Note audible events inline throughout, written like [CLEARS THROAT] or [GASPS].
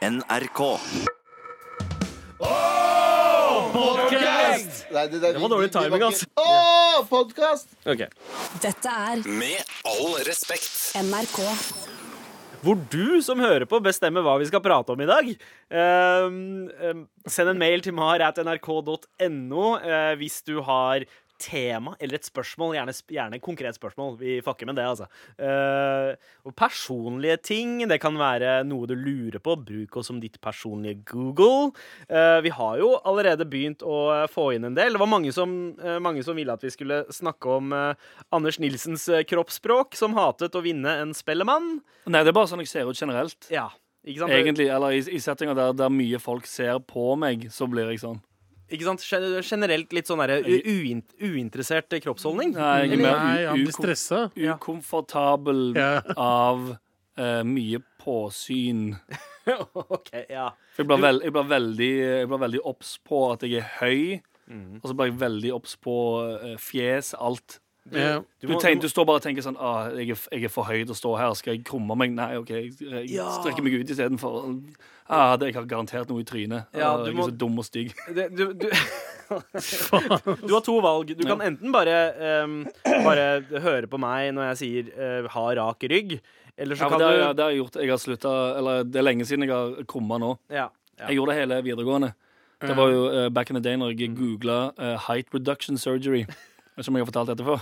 NRK. Nei, det, det, Det var dårlig timing, altså. Å, podkast! Ok. Dette er Med all respekt. NRK. Hvor du som hører på, bestemmer hva vi skal prate om i dag. Ehm, ehm, send en mail til mar.nrk.no uh, hvis du har tema eller et spørsmål. Gjerne, gjerne konkret spørsmål. Vi fucker med det, altså. Uh, og personlige ting. Det kan være noe du lurer på. Bruk oss som ditt personlige Google. Uh, vi har jo allerede begynt å eh, få inn en del. Det var mange som, uh, mange som ville at vi skulle snakke om Anders Nilsens kroppsspråk, som hatet å vinne en Spellemann. Nei, det er bare sånn jeg ser ut generelt. Ja, ikke sant? Egentlig, eller i, i settinger der, der mye folk ser på meg, så blir jeg sånn. Ikke sant? Generelt litt sånn derre uint uinteressert kroppsholdning. Nei, jeg er Eller- Nei, han blir stressa. Ukomfortabel Ja. av uh, mye påsyn. [LAUGHS] OK, ja. For jeg blir, veld, jeg blir veldig, jeg blir veldig obs på at jeg er høy, mm. og så blir jeg veldig obs på uh, fjes, alt. Du Du, må- tenker, du står bare og tenker sånn ah, jeg, er, jeg er for høy til å stå her. Skal jeg krumme meg? Nei, OK, jeg, jeg Ja. strekker meg ut istedenfor. Ah, det- jeg har garantert noe i trynet. Ja, Ah, jeg må- er så dum og stygg. [LAUGHS] det, du, du, du har to valg. Du kan enten bare, um, bare høre på meg når jeg sier uh, 'ha rak rygg', eller så kan det, du det har jeg gjort. Jeg har slutta Eller det er lenge siden jeg har krumma nå. Jeg gjorde det hele videregående. Det var jo uh, back in the day når jeg googla uh, height reduction surgery. som jeg har fortalt dette før?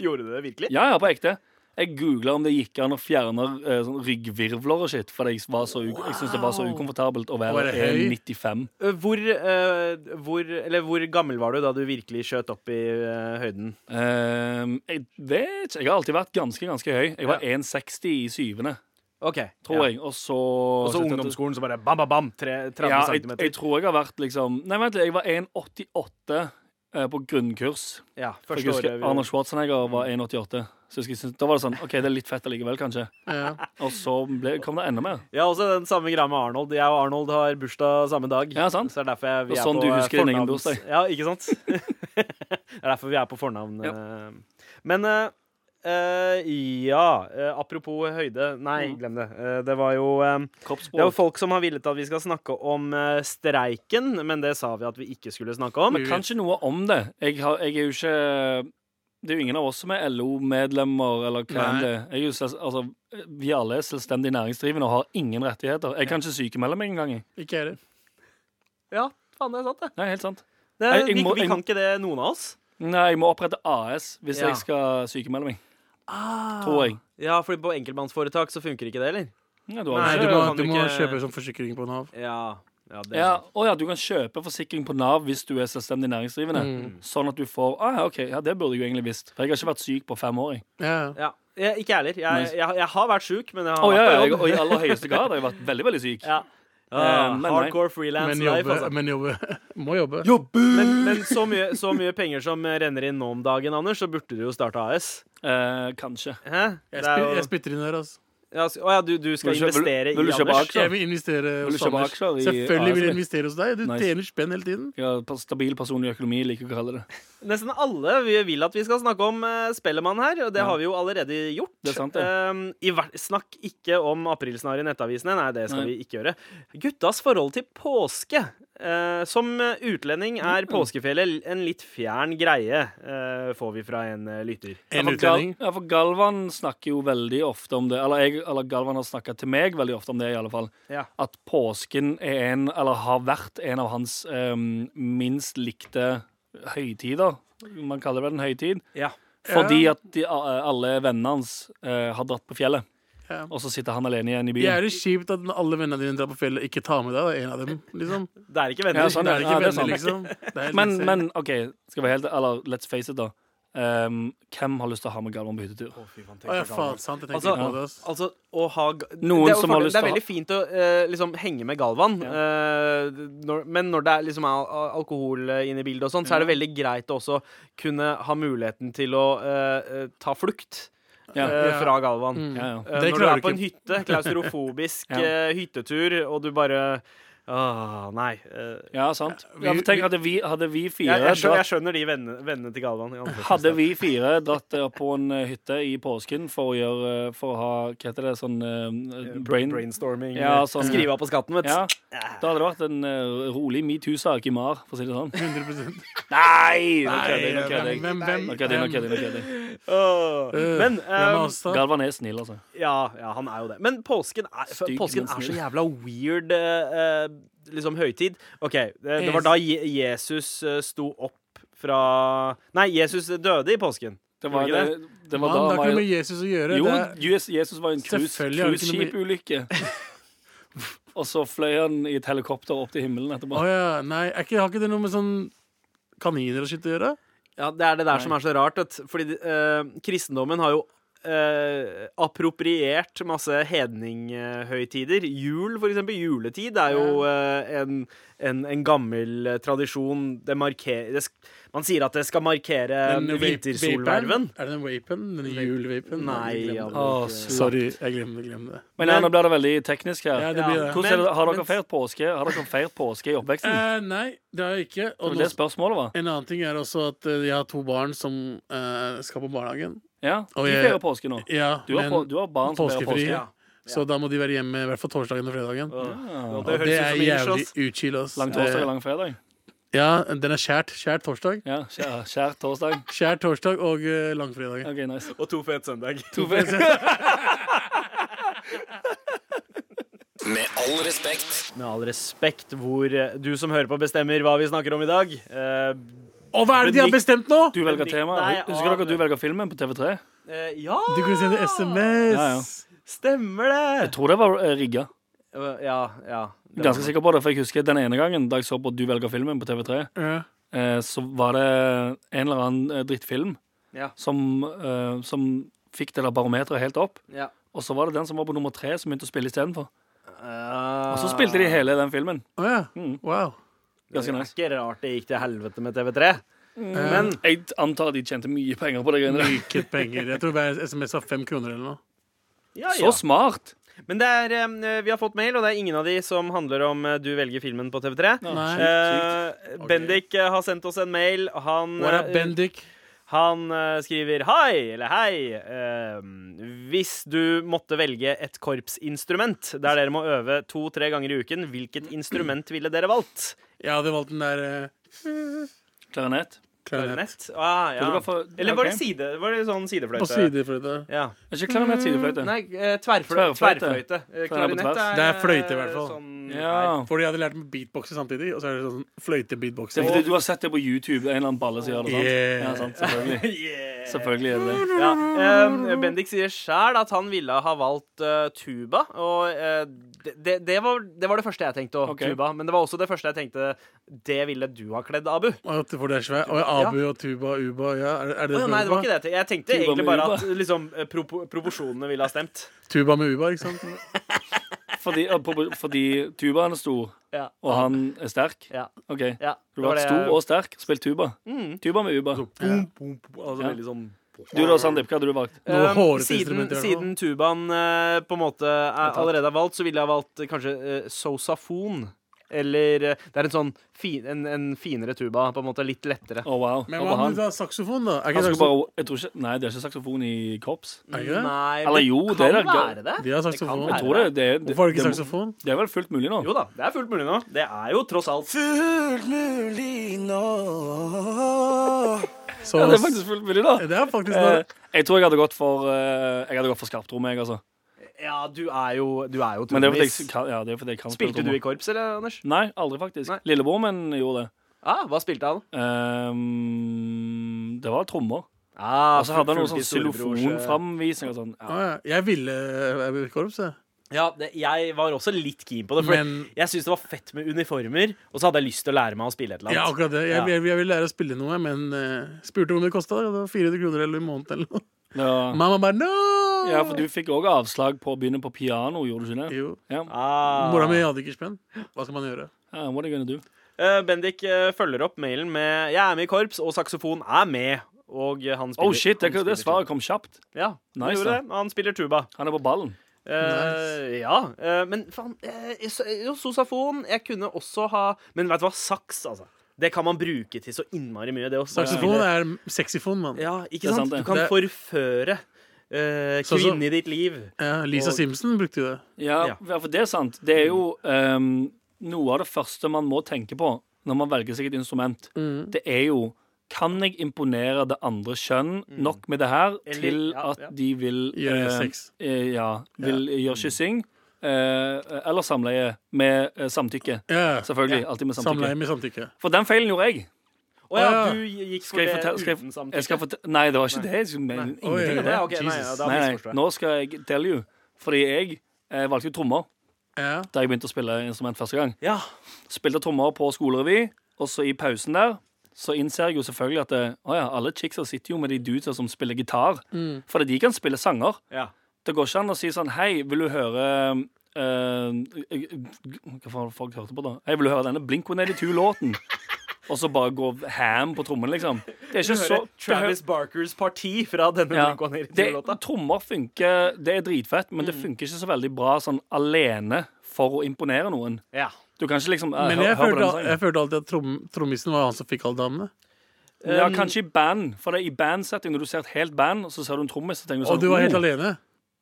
Gjorde du det virkelig? Ja, ja, på ekte. Jeg googla om det gikk an å fjerne eh, sånn ryggvirvler og shit, For jeg, var så u- jeg syntes det var så ukomfortabelt å være Være høy? 1,95. Eh, Hvor, eh, hvor, eller hvor gammel var du da du virkelig skjøt opp i eh, høyden? Eh, jeg vet ikke. Jeg har alltid vært ganske, ganske høy. Jeg var 1,60 i syvende, OK. tror jeg. Og så Og så ungdomsskolen, så bare bam, bam, bam. Tre, 30 Ja, jeg, centimeter. jeg tror jeg har vært liksom Nei, vent litt. Jeg var 1,88 eh, på grunnkurs. ja, For første jeg husker året. vi- Arnold Schwarzenegger var 1,88. Så jeg synes, da var det sånn OK, det er litt fett allikevel, kanskje. Ja. Og så ble, kom det enda mer. Ja, også den samme greia med Arnold. Jeg og Arnold har bursdag samme dag. Ja, sant. Så det er derfor jeg, vi er sånn på du eh, husker din egen fornavns- bursdag. Ja, ikke sant? [LAUGHS] det er derfor vi er på fornavn. Ja. eh. Men eh, eh, ja Uh, Apropos høyde. Nei, Mm. glem det. Uh, det var jo Det er jo folk som har villet at vi skal snakke om streiken, men det sa vi at vi ikke skulle snakke om. Men kanskje noe om det. Jeg, har, jeg er jo ikke Det er jo ingen av oss som er LO-medlemmer, eller hva enn det er. Jeg er jo altså, vi alle er selvstendig næringsdrivende og har ingen rettigheter. Jeg kan ikke sykemelde meg engang. Ikke er det. Ja, faen, det er sant, det. Nei, helt sant. det jeg, jeg vi, må- vi kan ikke det, noen av oss. Nei, jeg må opprette AS hvis Ja. jeg skal sykemelde meg. Ah. Tror jeg. Ja, fordi på enkeltmannsforetak så funker ikke det, eller? Ja, du har Nei, du må, du må ikke- kjøpe sånn forsikring på Nav. Ja, ja det er ja, sant. ja, du kan kjøpe forsikring på Nav hvis du er selvstendig næringsdrivende. Mm. Sånn at du får ah, OK, ja, det burde jeg jo egentlig visst. For jeg har ikke vært syk på fem år. jeg. Ja. Ja. Jeg, ikke heller. Jeg, heller. jeg, jeg har vært syk, men jeg har oh, vært ja, på jeg, jobb. og i aller høyeste grad har jeg vært [LAUGHS] veldig, veldig syk. Ja. Eh, Ah, men hardcore freelance Men life, altså. men jobbe. [LAUGHS] Må jobbe. Men, men så, mye, så mye penger som renner inn nå om dagen, Anders, så burde du jo starte AS. Eh, kanskje. Hæ? Jeg, er jo- jeg spytter inn der, altså. Ja, Å ja, du, du skal Vil du kjøpe- investere vil du i kjøpe Anders? aksjer? Jeg vil investere Vil du hos kjøpe Anders. aksjer i Selvfølgelig vil jeg investere hos deg. Du Nice. tjener spenn hele tiden. Ja, på stabil personlig økonomi, liker jeg å kalle det. Nesten alle vi vil at vi skal snakke om uh, Spellemann her, og det Ja. har vi jo allerede gjort. Det er sant, det. Um, i hver, snakk ikke om aprilsnarr i nettavisene. Nei, det skal Nei. vi ikke gjøre. Guttas forhold til påske. Eh, som utlending er påskefjellet en litt fjern greie, uh, får vi fra en uh, lytter. En utlending. ja, for Galvan snakker jo veldig ofte om det. Eller, jeg, eller Galvan har snakka til meg veldig ofte om det, i alle fall. Ja. At påsken er en, eller har vært en av hans um, minst likte høytider. Man kaller det vel en høytid. Ja. Fordi at de, alle vennene hans eh, har dratt på fjellet. Ja. Og så sitter han alene igjen i Det byen. er jo kjipt at alle vennene dine drar på fjellet, ikke tar med deg da, en av dem. liksom. [LAUGHS] Det er ikke venner. Ja, sånn Det er er ikke Ja, det er venner, sant. liksom. Det er Men, men OK, skal vi helt Eller let's face it, da. Um, hvem har lyst til å ha med Galvan på hyttetur? Å, fy Å, ja, faen, sant, Altså, ja. det. Altså, å ha Noen det, er som har lyst det er veldig fint å uh, liksom henge med Galvan, eh, når, men når det er liksom al al- alkohol eh, inne i bildet, og sånn, så er det veldig greit å også kunne ha muligheten til å eh, ta flukt Ja. eh, Ja. fra Galvan. Mm. Ja, ja. Eh, når du er på en hytte, klaustrofobisk [LAUGHS] Ja. eh, hyttetur, og du bare Åh, nei. eh, Ja, sant. vi- Ja, for tenk, hadde vi, hadde vi fire jeg, jeg, skjønner, jeg skjønner de vennene, vennene til Galvan. Hadde vi fire dratt opp på en eh, hytte i påsken for å gjøre eh, For å ha Hva heter det? Sånn uh, brain... Brainstorming. Ja, sånn- Skrive på skatten, vet du. Ja, da hadde det vært en uh, rolig metoo-sak i MAR, for å si det sånn. 100 Nei! Nå kødder jeg, nå kødder jeg. Men eh, da? Galvan er snill, altså. ja, ja, han er jo det. Men påsken er, påsken er så jævla weird eh, liksom høytid. OK, det, det var da Je Jesus eh, sto opp fra Nei, Jesus døde i påsken. Det var, det, det Man, var det har da ikke noe med Jesus å gjøre. Jo, det Jesus, var var en cruiseskip-ulykke. [LAUGHS] Og så fløy han i et helikopter opp til himmelen etterpå. Oh, ja, nei, er ikke, har ikke det noe med sånn kaniner og skitt å gjøre? Ja, det er det der Nei. som er så rart. Vet. Fordi uh, kristendommen har jo eh, appropriert masse hedninghøytider. Jul, for eksempel. Juletid er jo eh, en, en, en gammel tradisjon. Det markerer Man sier at det skal markere vintersolverven. Er det en vapen? Den julvapen? Nei, jeg ja, det. Sorry, jeg glemte, glemte det. Men ja, nå blir det veldig teknisk her. Ja, det blir det. Hvordan har Men- dere feiret påske Har dere feiret påske i oppveksten? Uh, nei, det har jeg ikke. Det Og det spørsmålet var. en annen ting er også at eh, jeg har to barn som uh, skal på barnehagen. Ja, Og De feirer påske nå. Ja, Du har, men på, du har barn som feirer påske. Ja. Så da må de være hjemme i hvert fall torsdagen og fredagen. Ja. Og det det er jævlig ass. utchill. Lang torsdag Eh, og lang fredag. Ja, den er skjært. Skjært torsdag. Ja, kjært skjær torsdag. [LAUGHS] Skjært torsdag og uh, langfredag. OK, nice. Og to fet søndag. To fet. [LAUGHS] Med all respekt. Med all respekt, hvor eh, du som hører på, bestemmer hva vi snakker om i dag. Uh, Og hva er det de har bestemt nå?! Du velger tema. Husker dere at du velger filmen på TV3? Uh, ja, Du kunne sende SMS! Ja, ja. stemmer det! Jeg tror det var rigga. Eh, Ja, ja. Det Ganske sikker på det, for jeg husker den ene gangen da jeg så på Du velger filmen på TV3, Ja. eh, så var det en eller annen eh, drittfilm Ja. som, eh, som fikk det der barometeret helt opp. Ja. Og så var det den som var på nummer tre, som begynte å spille istedenfor. Uh, Og så spilte de hele den filmen. Å ja. Mm. Wow. Ganske Det er nice. ikke rart det gikk til helvete med TV3. Men Jeg antar at de tjente mye penger på det. Myket penger. Jeg tror hver SMS var fem kroner eller noe. Ja, Så smart! Men det er, eh, vi har fått mail, og det er ingen av de som handler om eh, du velger filmen på TV3. Nei. sykt, Eh, Ok. Bendik eh, har sendt oss en mail. Han, What up, eh, Bendik? han eh, skriver Hei, eller hei. eh, hvis du måtte velge et korpsinstrument der dere må øve to-tre ganger i uken, hvilket instrument ville dere valgt? Jeg hadde valgt den der uh, Klarinett. Klarinett. Ah, ja. for- Eller var det side? Var det sånn sidefløyte? På sidefløyte. Ja. Er ikke klarinett sidefløyte? Nei, eh, Tverrfløyte. tverrfløyte. Eh, Klarinett er Det er fløyte, i hvert fall. Sånn Ja. For de hadde lært med beatboxer samtidig, og så er det sånn fløyte-beatboxer. er fordi du har sett det på YouTube. En eller annen balle som gjør det. sant? Yeah. Ja, sant, selvfølgelig. [LAUGHS] Yeah. Selvfølgelig er det det. Ja, Uh, Bendik sier sjæl at han ville ha valgt uh, tuba. Og uh, det, det, var, det var det første jeg tenkte. òg, okay. tuba Men det var også det første jeg tenkte Det ville du ha kledd, Abu. Og For det er svært. Og Abu og tuba og uba. Ja, er, er det ja, nei, det var ikke det. Jeg tenkte Tuba egentlig bare uba. at liksom, pro proporsjonene ville ha stemt. Tuba med uba, ikke sant? [LAUGHS] Fordi, ja, fordi tubaen er stor, Ja. og han er sterk. Ja. OK. ja Du har vært stor og sterk, spilt tuba. mm. Tuba med uba. Boom, boom, boom, altså Ja. veldig sånn Du da, Sandeep, hva hadde du valgt? Um, siden, siden tubaen uh, på en måte er, allerede er valgt, så ville jeg valgt eh, kanskje uh, sosafon. Eller eh, Det er en sånn fin, en, en finere tuba, på en måte litt lettere. Oh, wow. Men Hva med saksofon, da? Er ikke saksofon? bare, jeg tror ikke, nei, det er ikke saksofon i korps. Er ikke det? Nei, Eller jo, det det kan er det. være det. De har Det saksofon. Jeg tror det, det, det, Hvorfor har de ikke saksofon? det er vel fullt mulig nå. Jo da, det er fullt mulig nå. Det er jo tross alt Fullt Så, Ja, det er faktisk fullt mulig, da. det er faktisk Eh, jeg tror jeg hadde gått for uh, Jeg hadde gått for skarptromme, jeg, altså. Ja, du er jo, du er jo Men det er trommis. jeg, ja, det er fordi jeg kan spille Spilte du i korps, eller, Anders? Nei, aldri faktisk. Nei. Lillebror min gjorde det. Ah, hva spilte han? Um, det var trommer. Ah, Og så hadde han noe sånn storebrors, eh, xylofonframvisning og sånn. Ja. Ah, ja. Jeg ville uh, korps, jeg. Ja, det, jeg var også litt keen på det. For Men jeg syntes det var fett med uniformer, og så hadde jeg lyst til å lære meg å spille et eller annet. ja, akkurat det. Jeg, Ja. jeg, jeg vil lære å spille noe, men uh, spurte hvor mye det kosta. Det var 400 kroner eller i måneden eller noe. Ja. Mamma bare no! Ja, for du fikk òg avslag på å begynne på piano, gjorde du ikke det? Jo. Ja. Ah. Mora mi hadde ikke spenn. Hva skal man gjøre? Ja, what are you gonna do? Eh, Bendik eh, følger opp mailen med 'Jeg er med i korps, og saksofon er med'. Og eh, han spiller Oh shit, det, han det spiller svaret kom kjapt. Ja, han Nice, gjorde da. det. Han spiller tuba. Han er på ballen. Eh, ja, eh, men faen eh, så- Jo, sosafon. Jeg kunne også ha Men vet du hva? Saks, altså. Det kan man bruke til så innmari mye. Det også. Saksofon er sexyfon, mann. Ja, ikke Det er sant? sant, det. Du kan Det- forføre eh, Så- så- i ditt liv. Ja, Lisa Og- Simpson brukte jo det. Ja, Ja. for det er sant. Det er jo um, noe av det første man må tenke på når man velger seg et instrument. Mm. Det er jo Kan jeg imponere det andre kjønn nok med det her Eller- til ja, at ja. de vil Gjøre eh, sex. eh, ja, vil gjøre kyssing. eh, eller samleie med eh, samtykke. Selvfølgelig. Alltid med samtykke. Samleie med samtykke. For den feilen gjorde jeg. Å ja, du gikk for det uten samtykke? Nei, det var ikke det. Skulle- Nei. Ingenting av det. Okay, ok, nei, ja, Nei, nei, nå skal jeg tell you. Fordi jeg eh, valgte jo trommer Ja. da jeg begynte å spille instrument første gang. Ja. Spilte trommer på skolerevy, og så i pausen der så innser jeg jo selvfølgelig at det, oh ja, alle chicksa sitter jo med de dudesa som spiller gitar. Mm. Fordi de kan spille sanger. ja. Det går ikke an å si sånn Hei, vil du høre uh, Hva faen folk hørte på, da? Hei, vil du høre denne Blink-182-låten? Og så bare gå ham på trommen, liksom. Det er ikke så Travis Barkers parti fra denne ja, Blink-182-låta. Trommer funker, det er dritfett, men det Mm. funker ikke så veldig bra sånn alene for å imponere noen. Ja. Du kan ikke liksom eh, Men jeg følte, jeg følte alltid at trom, trommisen var han som fikk alle damene. Ja, Um, kanskje i band. For det er i bandsetting, når du ser et helt band, og så ser du en trommis, så tenker du sånn Og du var helt «Oh». alene.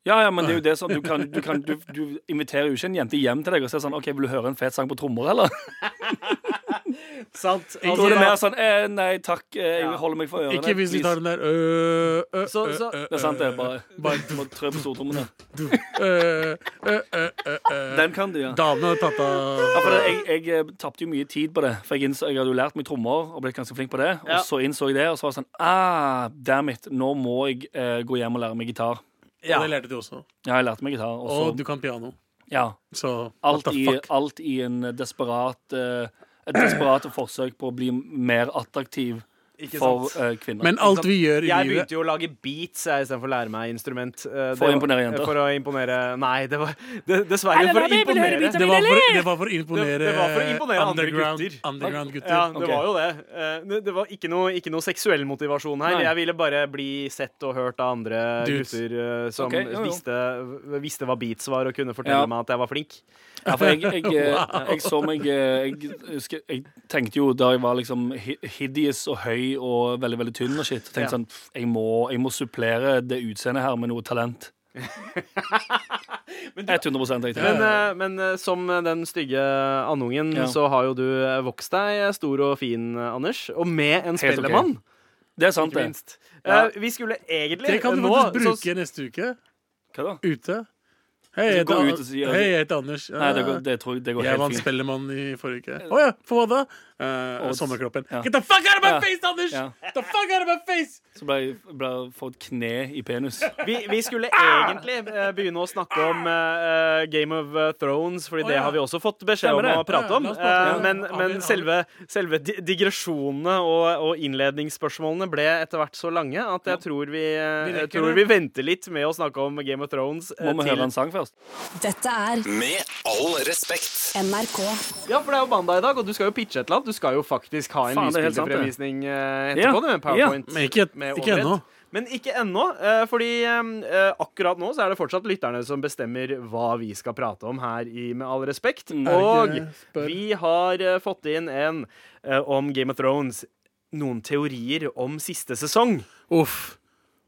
Ja, ja, men det er jo det sånn Du, [LAUGHS] kan, du, kan, du, du inviterer jo ikke en jente hjem til deg og sier sånn OK, vil du høre en fet sang på trommer, eller? [LAUGHS] Sant. Da er det mer sånn eh, Nei takk, eh, jeg Ja. holder meg for ørene. Ikke hvis vi tar den der ø, ø, Så- ø, så- ø, Det er sant, det. er Bare, Bare [LAUGHS] du må trø på stortrommene. Den kan du, ja. Damene har tatt av Ja, for det, jeg, jeg eh, tapte jo mye tid på det. For jeg, innså, jeg hadde jo lært meg trommer og blitt ganske flink på det. Og Ja. så innså jeg det, og så var det sånn Ah, damn it, nå må jeg eh, gå hjem og lære meg gitar. Ja. Og det lærte du også. Ja, jeg lærte meg gitar. Og så, Og du kan piano. ja, Så alt, the i, fuck? alt i en desperat eh, Et desperat forsøk på å bli mer attraktiv for sant? eh, kvinner. Men alt vi gjør i Jeg livet begynte jo å lage beats jeg, istedenfor å lære meg instrument. Uh, For å imponere jenter. For å imponere Nei, det var det, dessverre for å imponere. det var for, det var for å imponere, Det- det var for å imponere andre underground, gutter. underground gutter. Ja, det okay. var jo det. Uh, Det, det var ikke noe, ikke noe seksuell motivasjon her. Nei. Jeg ville bare bli sett og hørt av andre Dudes. gutter som okay, jo, jo. Visste, visste hva beats var, og kunne fortelle Ja. meg at jeg var flink. Ja, for jeg, jeg, [LAUGHS] jeg, jeg så meg jeg, jeg tenkte jo da jeg var liksom hideous og høy og veldig veldig tynn og shit, Og tenkte Ja. sånn jeg må, jeg må supplere det utseendet her med noe talent. [LAUGHS] 100 jeg Men, eh, men eh, som den stygge andungen, Ja. så har jo du eh, vokst deg stor og fin, Anders. Og med en spellemann. Okay. Det er sant, det. Ja. Eh, vi skulle egentlig Det kan du nå, faktisk så- bruke neste uke. Hva da? Ute. Hei, jeg heter, ut Hei, jeg heter Anders. Nei, det går, det tror jeg det går Jeg helt vant. Spellemann i forrige uke. Å ja, for hva da? Eh, Og- sommerkroppen. ja. Get the fuck out of my Ja. face, Anders! Ja. Get the fuck out of my face! Så ble jeg ble fått kne i penis. vi, vi skulle egentlig eh, begynne å snakke om uh, Game of Thrones, Fordi oh, det ja. har vi også fått beskjed om å prate om. det. men men selve, selve digresjonene og, og innledningsspørsmålene ble etter hvert så lange at jeg tror vi, jeg tror vi venter litt med å snakke om Game of Thrones. Må vi høre en sang først? Dette er Med all respekt. NRK. Ja, for det er jo mandag i dag, og du skal jo pitche et eller annet. Du skal jo faktisk ha en Faen, helt det. eh, etterpå, med PowerPoint. Men ikke, ikke ennå. Men ikke ennå, eh, fordi eh, akkurat nå så er det fortsatt lytterne som bestemmer hva vi skal prate om her i Med all respekt. Mm. Og vi har fått inn en om Game of Thrones. Noen teorier om siste sesong. Uff.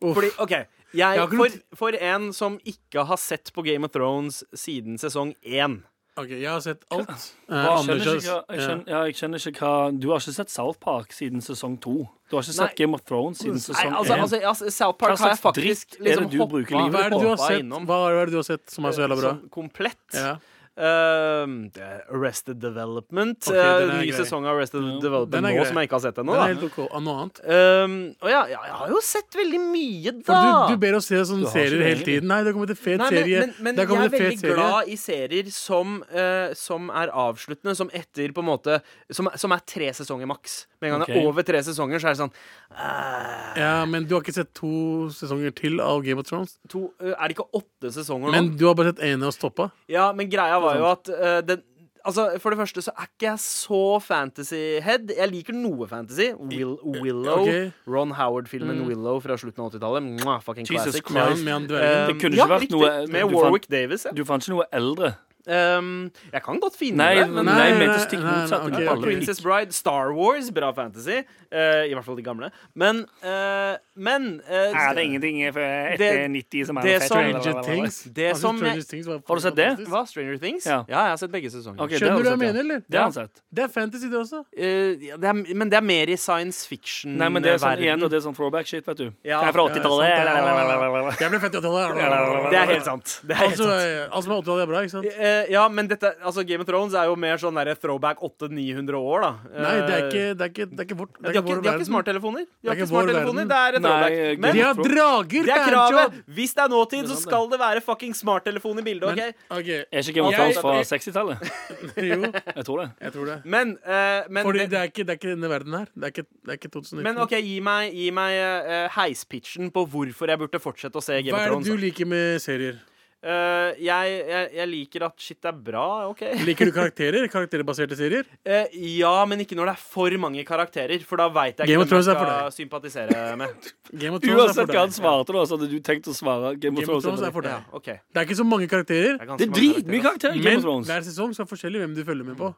Uff. Fordi, OK jeg, for, for en som ikke har sett på Game of Thrones siden sesong én OK, jeg har sett alt. Eh, Jeg kjenner skjønner, ikke hva, jeg, skjønner, ja, jeg skjønner ikke hva Du har ikke sett South Park siden sesong to. Du har ikke Nei. sett Game of Thrones siden Nei, sesong altså, én. altså, altså, South Park Hva har jeg slags faktisk er det liksom du bruker hoppa- livet Hva er det du har hoppa sett innom. Hva er det du har sett som er så jævla bra? Sånn komplett. Ja. Ehm, Arrested Development. Okay, Eh, ny grei. sesong av Arrested Ja. Development nå grei. som jeg ikke har sett ennå. Okay. Noe annet? Ehm, og ja, jeg har jo sett veldig mye, da. du, du ber oss se sånne serier hele tiden. Nei, det kommet en fet Nei, men, serie. men, men det jeg er veldig serie. glad i serier som, uh, som er avsluttende, som etter på en måte Som, som er tre sesonger maks. Med en gang det er over tre sesonger, så er det sånn uh, Ja, men du har ikke sett to sesonger til av Game of Thrones? to, uh, Er det ikke åtte sesonger nå? Men du har bare sett ene og stoppa? Ja, men greia var jo at uh, den Altså, For det første så er ikke jeg så fantasy-head. Jeg liker noe fantasy. Will, Willow. Okay. Ron Howard-filmen Willow fra slutten av 80-tallet. Fucking Jesus classic. Christ. med han Eh. Det kunne ja, ikke vært riktig. noe- Med Warwick Warwick Davis. Ja. Du fant ikke noe eldre. Um, jeg kan godt finne Nei, det. men nei, nei, nei, stikk nei, nei, motsatt. ok, Du Princess Bride, Star Wars, bra fantasy. Uh, I hvert fall de gamle. Men uh, Men uh, Er det ingenting etter Det- 90 som er det som- Stranger Things. Det Altså, som Stranger Things Har du sett det? Hva? Stranger Things? Ja. jeg har sett begge sesonger. Okay, Skjønner du hva jeg mener, eller? Det har sett. Det er fantasy, det også. Eh, ja, det er, men det er mer i science fiction. Nei, men det er sånn igjen, og det er sånn throwback shit, vet du. Ja. det er fra 80-tallet. Jeg ble født i 80-tallet. Det er helt sant. Det er helt Altså, sant. eh, alt som er 80-tallet, er bra, ikke sant? Eh, ja, men dette, altså Game of Thrones er jo mer sånn der throwback 800-900 år, da. Nei, det er Eh, ikke, det er ikke, det er ikke vårt. Det de er har ikke de har ikke smarttelefoner. De har ikke smarttelefoner. Det er et throwback. Men De har drager! det er kravet! Hvis det er nåtid, så skal det være fucking smarttelefon i bildet. Men, OK? ok, Er ikke Game of Thrones fra 60-tallet? [LAUGHS] jo, Jeg tror det. jeg tror det. Men, eh, men Fordi det- det er ikke, det er ikke denne verden her. Det er ikke, det er ikke 2019. Men OK, gi meg, gi meg uh, heispitchen på hvorfor jeg burde fortsette å se Game of Thrones. Hva er det du liker med serier? Eh, jeg, jeg, jeg liker at shit er bra, OK? [LAUGHS] Liker du karakterer? Karakterbaserte serier? Uh, ja, men ikke når det er for mange karakterer, for da veit jeg Game ikke hvem jeg Thrones er skal sympatisere med. [LAUGHS] Game of Thrones Uansett hva han deg. svarte, da, så hadde du tenkt å svare Game of Game of Thrones. Thrones er for Ja, okay. Det er ikke så mange karakterer, Det er, Det er dritmye karakterer. karakterer Game men of Thrones. hver sesong så er det forskjellig hvem du følger med på.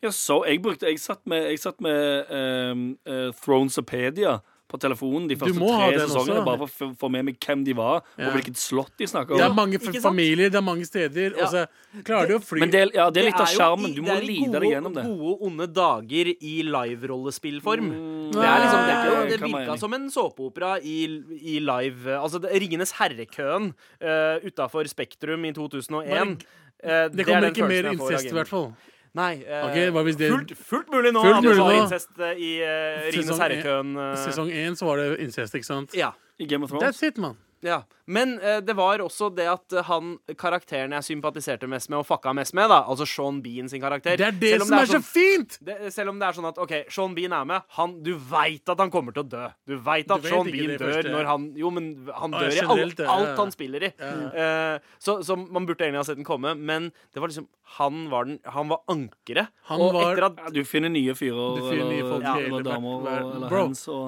Ja, så jeg brukte Jeg satt med, jeg satt med um, uh, Thronesopedia på telefonen de første tre sesongene, også. bare for å få med meg hvem de var, Ja. og hvilket slott de snakker om. Det er mange familier, det er mange steder, Ja. og så klarer de å fly Men det, er- ja, det er litt av sjarmen. Du må det er lide gode, deg gjennom det. Gode, onde dager i live-rollespillform. Mm, Det er liksom, det, er det virka som en såpeopera i, i live Altså det- Ringenes herre-køen uh, utafor Spektrum i 2001. Men Eh, Det er kommer ikke mer incest, i hvert fall. Nei. eh, Ok, hva hvis det- fullt, fullt mulig nå Fullt at var nå. incest eh, i uh, Ringenes Sesong herre-køen. Uh... Sesong én så var det incest, ikke sant? ja. I Game of Thrones. That's it, mann. Ja, Men eh, det var også det at eh, han karakteren jeg sympatiserte mest med, og fucka mest med, da, altså Sean Bean sin karakter Det er det som det er så sånn- fint! det, selv om det er sånn at OK, Sean Bean er med. Han, du veit at han kommer til å dø. Du veit at Du vet Sean Bean dør første. når han Jo, men han Ah, dør i generelt, alt, ja, alt ja. han spiller i. Eh, så, så man burde egentlig ha sett den komme, men det var liksom Han var, den, han var ankeret. Han Og var- etter at Ja, du finner nye fyrer eller, folk ja, eller damer og, eller Bro. og så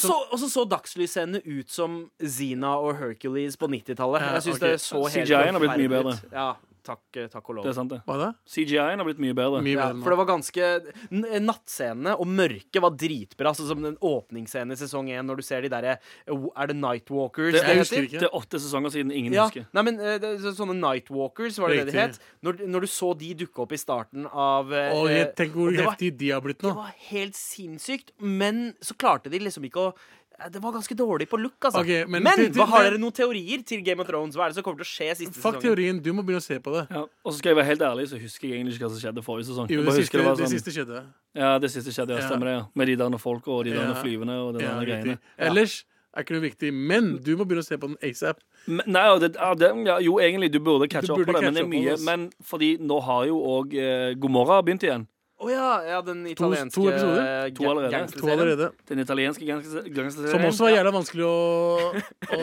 så, så dagslysene ut som Zina og Hercules på 90-tallet. Ja, Jeg syns okay. det så helt CGI-en har blitt mye bedre. Ja, takk, eh, takk og lov. Det er sant, det. Hva da? CGI-en har blitt mye bedre. Mye Ja, bedre for det var ganske Nattscenene og mørket var dritbra. Sånn som den åpningsscenen i sesong 1 når du ser de derre Er det Nightwalkers Det- det, jeg husker ikke. Det er åtte sesonger siden ingen Ja, husker. nei, men eh, det, Sånne Nightwalkers, var det det det de het? Når, når du så de dukke opp i starten av Åh, jeg Tenk hvor heftig de har blitt nå. Det var helt sinnssykt, men så klarte de liksom ikke å eh, det var ganske dårlig på look, altså. Okay, men men til- til- hva har dere noen teorier til Game of Thrones? Hva er det som kommer til å skje siste Fuck sesongen? teorien, du må begynne å se på det. Ja, og så skal jeg være helt ærlig, så husker jeg egentlig ikke hva som skjedde forrige sesong. Jo, det siste, det, sånn, det siste skjedde. Ja, det siste skjedde, ja. Ja. Stemmer det, ja. Med de der folka og de der Ja. flyvende og de Ja, der greiene. Ellers er ikke noe viktig, men du må begynne å se på den asap. Men, nei, det, ja, det, ja, jo, egentlig, du burde catche opp på det, men er mye. Men fordi nå har jo òg eh, Gomorra begynt igjen. Å ja, ja, den italienske to episoder? eh, To allerede. To allerede. Den italienske gangsterserien. Som også var jævla vanskelig å, [LAUGHS] å,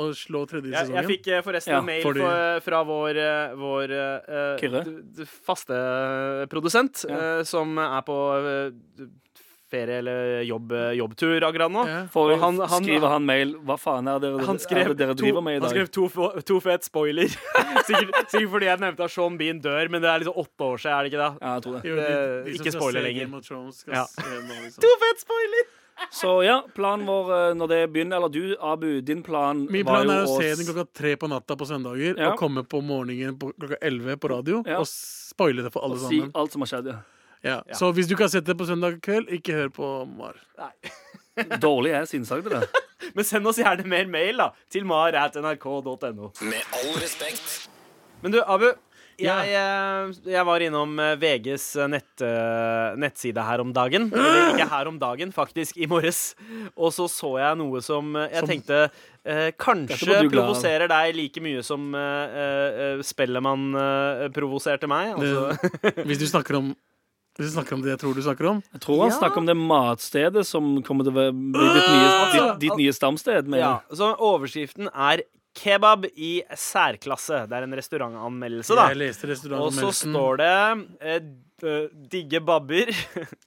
å slå tredje Jeg, jeg fikk eh, forresten Ja, mail fordi- fra, fra vår, eh, vår eh, d- faste produsent, Ja. eh, som er på eh, d- ferie- eller jobb, jobbtur akkurat nå. Ja. Og han- han- skriver han mail Hva faen er det dere, Han skrev, er det dere to, driver med i dag? han skrev to, to fet spoiler. [LAUGHS] sikkert, sikkert fordi jeg nevnte at Sean Bean dør, men det er liksom åtte år siden, er det ikke det? Ja, jeg tror det. Jo, de, de Ikke spoiler lenger. Thrones Ja. nå, liksom. [LAUGHS] To fet spoiler! Så ja, planen vår eh, når det begynner Eller du, Abu, din plan Min var plan er å å se den klokka tre på natta på søndager Ja. og komme på morgenen på klokka elleve på radio Ja. og spoile det for alle og si alt som har skjedd. Ja. Ja. Så hvis du ikke har sett det på søndag kveld, ikke hør på Mar. [LAUGHS] Dårlig er sinnsagt, det. [LAUGHS] Men send oss gjerne mer mail da til mar.nrk.no. Med all respekt. Men du, Abu. Ja. Jeg, eh, jeg var innom eh, VGs nett, eh, nettside her om dagen. [GASPS] Eller ikke her om dagen, faktisk i morges. Og så så jeg noe som jeg Som- tenkte eh, kanskje provoserer deg like mye som eh, eh, Spellemann eh, provoserte meg. Altså. Hvis du snakker om du snakker om det jeg tror du snakker om Jeg tror han Ja. snakker om det matstedet som kommer til å bli ditt nye, ditt, ditt nye stamsted. Med, Ja, så overskriften er Kebab i særklasse. Det er en restaurantanmeldelse, da. Jeg leste Og så står det eh, d- digge babber. [LAUGHS]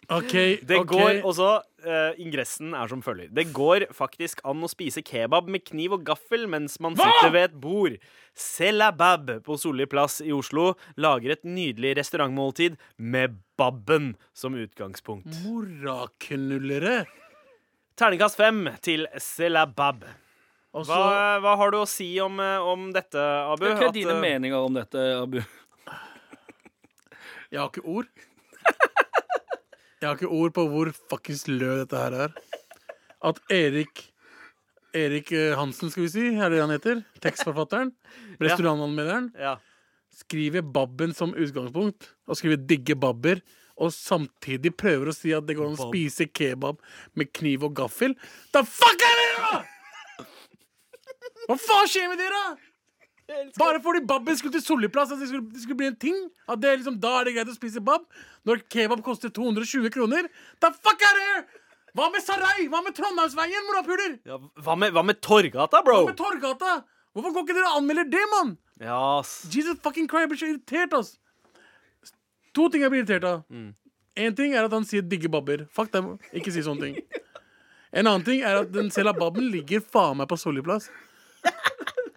Okay, Det okay. går også uh, Ingressen er som følger. Det går faktisk an å spise kebab med kniv og gaffel mens man sitter ved et bord. Selabab på Solli plass i Oslo lager et nydelig restaurantmåltid med babben som utgangspunkt. Moraknullere. Terningkast fem til Selabab. Hva, hva har du å si om, eh, om dette, Abu? Hva er dine eh, meninger om dette, Abu? Jeg har ikke ord. Jeg har ikke ord på hvor fuckings lø dette her er. At Erik Erik eh, Hansen, skal vi si, er det han heter? Tekstforfatteren. [LAUGHS] Restaurantanmelderen. ja. Skriver Babben som utgangspunkt, og skriver 'digge babber', og samtidig prøver å si at det går an å spise kebab med kniv og gaffel. Da fuck er det, da?! Hva faen skjer med dere? Bare fordi babben skulle til Solliplass, at det skulle, det skulle bli en ting? At det liksom, Da er det greit å spise bab? Når kebab koster 220 kroner? The fuck are you Hva med Sarai? Hva med Trondheimsveien, morapuler? ja hva, med, hva med Torgata, bro? Hva med Torgata? Hvorfor går ikke dere og anmelder det, mann? Ja, ass. Jesus fucking Christ, jeg blir så irritert, ass. To ting jeg blir irritert av. En ting er at han sier 'digge babber'. Fuck dem, ikke si sånne ting. En annen ting er at den selababben ligger faen meg på Solliplass.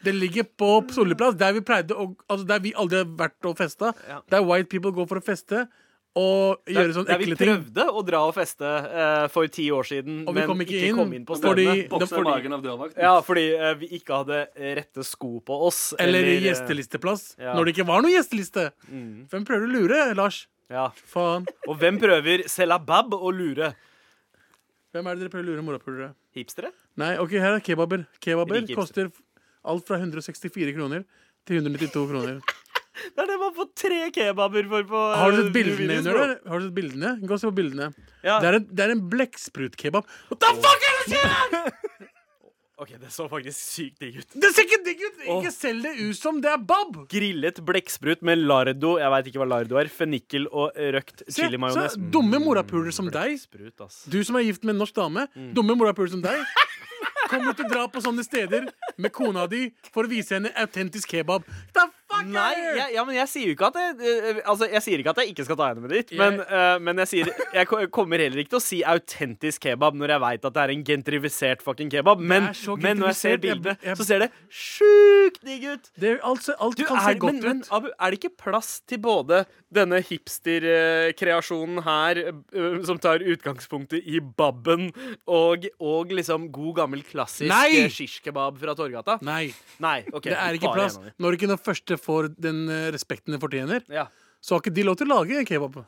Den ligger på Solliplass, der vi pleide å Altså der vi aldri har vært og festa. Ja. Der white people går for å feste og gjøre sånne Der vi ekle ting. prøvde å dra og feste uh, for ti år siden, Og vi men kom ikke, ikke inn, kom inn på fordi- stedene. det- fordi- magen av dørvakten. Ja, fordi uh, vi ikke hadde rette sko på oss. Eller i eh, gjestelisteplass. ja. Når det ikke var noen gjesteliste. Mm. Hvem prøver å lure, Lars? Ja. Faen. Og hvem prøver Selabab å lure? Hvem er det dere prøver å lure, morapulere? Hipstere? Nei, ok, her er kebaber. Kebaber koster alt fra 164 kroner til 192 kroner. [LAUGHS] Det er det man får tre kebaber for på eh, Har du sett bildene under der? Har du sett bildene? Gå og se på bildene. Ja. Det er en, det er en blekksprutkebab. What the fuck er det skjer?! [LAUGHS] OK, det så faktisk sykt digg ut. Det ser ikke digg ut! Ikke selg det ut som det er bab! Grillet blekksprut med lardo Jeg veit ikke hva lardo er. Fennikel og røkt chilimajones. dumme morapuler som deg, du som er gift med en norsk dame, Mm. dumme morapuler som deg, [LAUGHS] kommer til å dra på sånne steder med kona di for å vise henne autentisk kebab. The Nei, jeg, ja, men jeg sier jo ikke at jeg, eh, Altså, jeg sier ikke at jeg ikke skal ta henne med dit, men, uh, men jeg sier Jeg kommer heller ikke til å si autentisk kebab når jeg veit at det er en gentrifisert fucking kebab. Men, men når jeg ser bildet, så ser det sjukt digg ut. det alt, se- alt Du, kan er, se godt men, men ut. Abu, er det ikke plass til både denne hipster-kreasjonen her, eh, som tar utgangspunktet i babben, og, og liksom god gammel klassisk Nei! eh, shish kebab fra Torgata? Nei, Nei, okay, det er ikke plass. Når ikke den første får den eh, respekten den fortjener, Ja, så har ikke de lov til å lage kebab.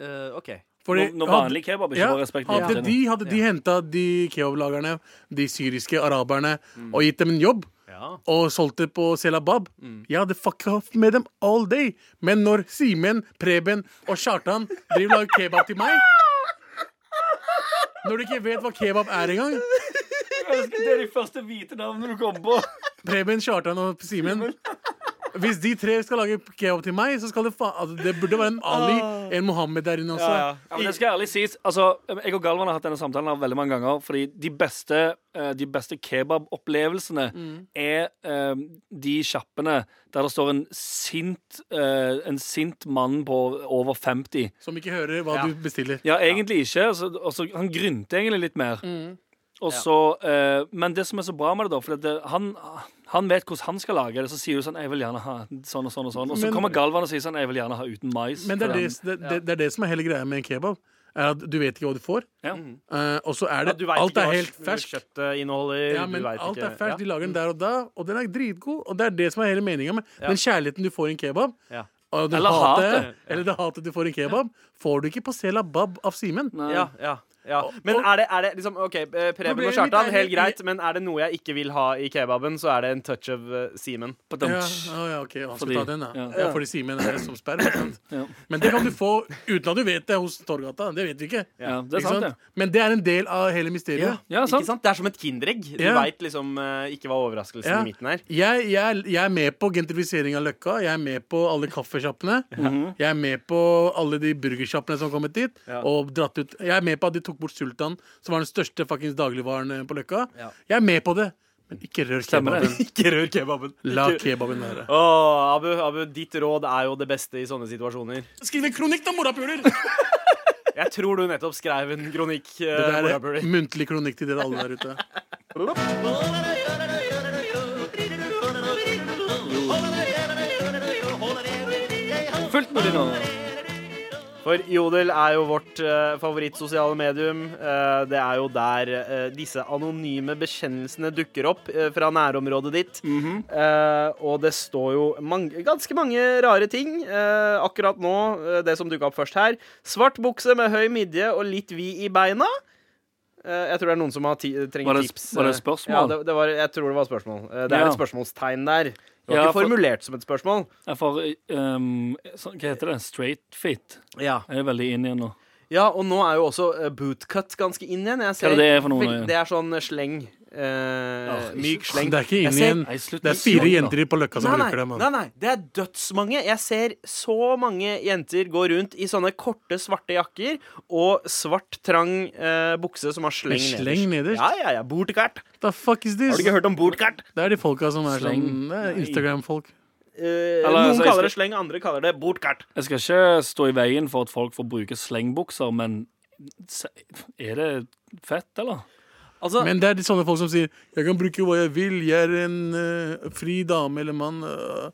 eh, OK. Fordi Når, når vanlig kebab ikke ja, får respekt. Hadde de, hadde de henta de kebablagerne, de syriske araberne, og gitt dem en jobb, Ja. og solgt det på Selabab, jeg hadde fucka off med dem all day. Men når Simen, Preben og Kjartan driver og lager kebab til meg Når de ikke vet hva kebab er engang Det er de første hvite navnene du kom på. Preben, Kjartan og Simen Hvis de tre skal lage kebab til meg, så skal det faen altså, Det burde være en Ali, en Mohammed der inne også. Ja, ja. Det skal ærlig sies altså, Jeg og Galvan har hatt denne samtalen veldig mange ganger. Fordi de beste, eh, de beste kebabopplevelsene er um, de sjappene der det står en sint, uh, en sint mann på over 50. Som ikke hører hva Ja. du bestiller. Ja, egentlig ikke. Altså, altså, han grynter egentlig litt mer. Og så, uh, men det som er så bra med det, da For det, han, han vet hvordan han skal lage det. Så sier du sånn 'Jeg vil gjerne ha sånn og sånn og sånn'. Og så Men- kommer Galvan og sier sånn 'Jeg vil gjerne ha uten mais'. Men det er det, det, det, det er det som er hele greia med en kebab. Er at Du vet ikke hva du får. Ja. Uh, og så er det ja, Alt er helt ferskt. kjøttet inneholder. Ja, men alt ikke. er ferskt. De lager den der og da, og den er dritgod. Og det er det som er hele meninga med Ja. den kjærligheten du får i en kebab. Ja. Eller hatet, Hate. Eller det hatet du får i en kebab, får du ikke på Selabab av Simen. Ja, ja, ja. Men er det, er det liksom OK, eh, Preben og Kjartan, helt greit, men er det noe jeg ikke vil ha i kebaben, så er det en touch of uh, semen. Ja, oh, ja, ok, han skal Fordi- ta den, ja. Ja. fordi semen er som sperre. Ja. Men det kan du få uten at du vet det hos Torgata. Det vet vi ikke. Ja, det er Ikke sant, sant? det. Men det er en del av hele mysteriet. Ja, Ikke sant. sant? Det er som et Kinderegg. Du Ja. vet veit liksom eh, ikke hva overraskelsen Ja. i midten er. Jeg, jeg, jeg er med på gentrifisering av Løkka. Jeg er med på alle kaffesjappene. Jeg er med på alle de burgersjappene som har kommet dit. Ja. Og dratt ut Jeg er med på at de tok bort Sultan, som var den største fuckings dagligvaren eh, på Løkka. Ja. Jeg er med på det. Men ikke rør kebaben. [LAUGHS] Ikke rør kebaben. La kebaben være. Åh, Abu, Abu, ditt råd er jo det beste i sånne situasjoner. Skriv en kronikk, da, morapuler! [LAUGHS] Jeg tror du nettopp skrev en kronikk. Uh, Det der morapuler. er muntlig kronikk til dere alle der ute. Fullt mulig nå. For Jodel er jo vårt uh, favorittsosiale medium. Eh, det er jo der eh, disse anonyme bekjennelsene dukker opp fra nærområdet ditt. Eh, og det står jo mange, ganske mange rare ting. Eh, akkurat nå, det som dukka opp først her. Svart bukse med høy midje og litt vid i beina. Eh, jeg tror det er noen som har ti trenger Var det- tips. var det et spørsmål? Ja, det, det var, jeg tror det var spørsmål. Eh, det er Ja. et spørsmålstegn der. Det var Ja, ikke for- formulert som et spørsmål. Jeg for um, Hva heter det? Straight fit. Ja. Jeg er veldig inn igjen nå. Ja, og nå er jo også eh, bootcut ganske inn igjen. Jeg Hva er det for noe Det er sånn sleng. Eh, myk sleng. Det er ikke inn ser- igjen. Det er fire jenter på Løkka som Nei, bruker det. nei, nei, det er dødsmange. Jeg ser så mange jenter gå rundt i sånne korte, svarte jakker og svart, trang uh, bukse som har sleng, sleng nederst? Ja, ja, ja. Bortkart. The fuck is this? Har du ikke hørt om bortkart? Det er de folka som er Sleng? sånn Instagram-folk. Uh, Eller, noen altså, kaller det sleng, andre kaller det bortkart. Jeg skal ikke stå i veien for at folk får bruke slengbukser, men er det fett, eller? Altså, Men det er de sånne folk som sier 'Jeg kan bruke hva jeg vil. Jeg er en uh, fri dame eller mann'. Uh,